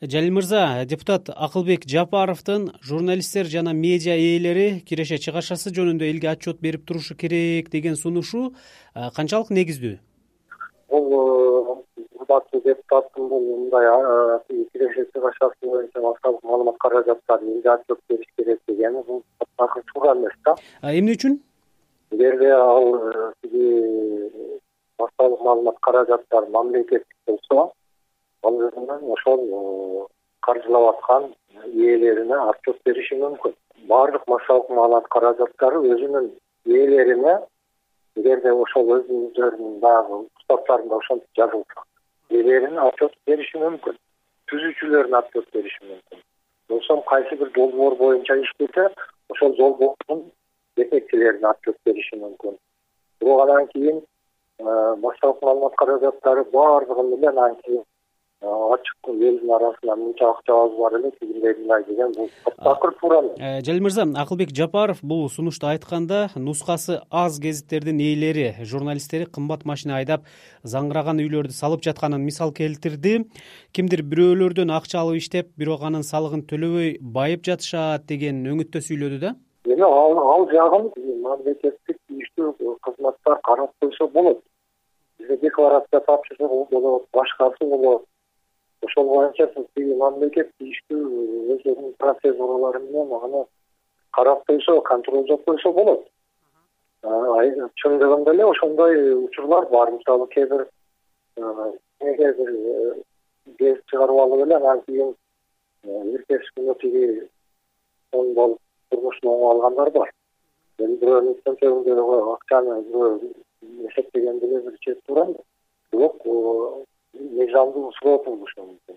жалил мырза депутат акылбек жапаровдун журналисттер жана медиа ээлери киреше чыгарышасы жөнүндө элге отчет берип турушу керек деген сунушу канчалык негиздүү бул урматтуу депутаттын бул мындай киреше чыгарышасы боюнча массалык маалымат каражаттары элге отчет бериш керек дегени бул такыр туура эмес да. Эмне үчүн? Эгерде ал тиги массалык маалымат каражаттары мамлекеттик болсо ошол э, каржылап аткан ээлерине отчет бериши мүмкүн. Баардык массалык маалымат каражаттары өзүнүн ээлерине эгерде ошол өздөрүнүн баягы устаттарында ошентип жазылса ээлерине отчет бериши мүмкүн. Түзүүчүлөрүнө отчет бериши мүмкүн. Болбосо кайсы бир долбоор боюнча иштесе ошол долбоордун жетекчилерине отчет бериши мүмкүн. Бирок анан кийин э, массалык маалымат каражаттары баардыгын эле кийин ачык элдин арасында мынча акчабыз бар эле тигиндей мындай деген бул. Такыр туура э, жалил мырза акылбек жапаров бул сунушту айтканда нускасы аз гезиттердин ээлери журналисттери кымбат машина айдап заңгыраган үйлөрдү салып жатканын мисал келтирди. Кимдир бирөөлөрдөн акча алып иштеп бирок анын салыгын төлөбөй байып жатышат деген өңүттө сүйлөдү да? Эми ал жагын мамлекеттик тийиштүү кызматтар карап койсо болот. Бизде декларация тапшыруу болот. Башкасы болот ошол боюнча тиги мамлекет тийиштүү өздөрүнүн процедуралары менен аны карап койсо контролдоп койсо болот. Чындыгында эле ошондой учурлар бар. Мисалы кээ бир эмеге бир гезит чыгарып алып эле анан кийин эртеси күнү тиги оң болуп турмушун оңуп алгандар бар. Эми бирөөнүн чөнтөгүндөгү акчаны бирөө эсептегенде эле бир чек туура бирок мыйзамдуу срок болушу мүмкүн.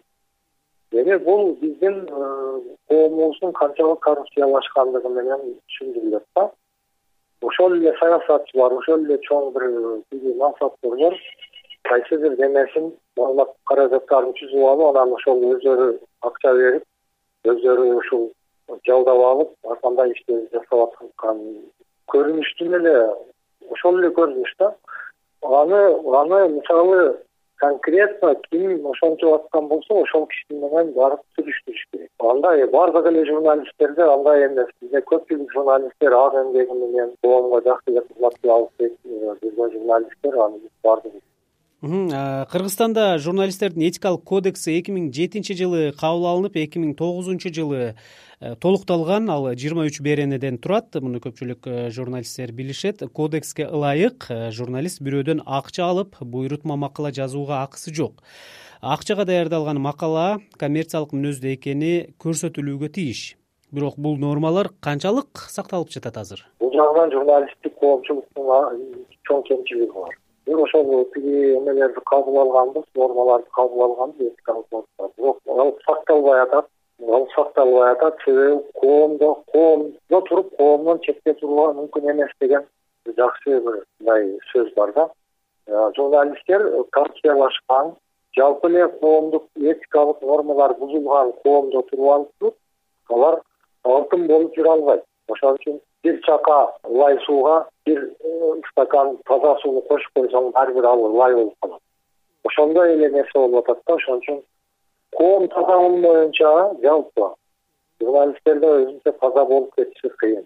Эми бул биздин э, коомубуздун канчалык коррупциялашкандыгы менен түшүндүрүлөт да. Ошол эле саясатчылар ошол эле чоң бир тиги мансапторлор кайсы бир немесин маалымат каражаттарын түзүп алып анан ошол өздөрү акча берип өздөрү ушул жалдап алып ар кандай иштерди жасап аткан көрүнүштүн эле ошол эле көрүнүш да. Аны аны мисалы конкретно ким ошентип аткан болсо ошол киши менен барып сүйлөштүрүш керек. Андай баардык эле журналисттерде андай эмес бизде көпчүлүк журналисттер аз эмгеги менен коомго жакшы эле кызмат кыла алып жүргөн журналисттер аны баардыгы кыргызстанда журналисттердин этикалык кодекси эки миң жетинчи жылы кабыл алынып эки миң тогузунчу жылы э, толукталган. Ал жыйырма үч беренеден турат. Муну көпчүлүк э, журналисттер билишет. Кодекске ылайык э, журналист бирөөдөн акча алып буйрутма макала жазууга акысы жок. Акчага даярдалган макала коммерциялык мүнөздө экени көрсөтүлүүгө тийиш бирок бул нормалар канчалык сакталып жатат азыр? Бул жагынан журналисттик коомчулуктун чоң кемчилиги бар ошол тиги эмелерди кабыл алганбыз нормаларды кабыл алганбыз бирок ал сакталбай атат ал сакталбай атат себеби коомдо коомдо туруп коомдон четте турууга мүмкүн эмес деген жакшы бир мындай сөз бар да. Журналисттер коррупциялашкан жалпы эле коомдук этикалык нормалар бузулган коомдо туруп алыптыр алар алтын болуп жүрө албайт. Ошон үчүн бир чака лай сууга бир э, стакан таза сууну кошуп койсоң баары бир ал лай болуп калат. Ошондой эле нерсе болуп атат да ошон үчүн коом таза болмоюнча жалпы журналисттерде өзүнчө таза болуп кетиши кыйын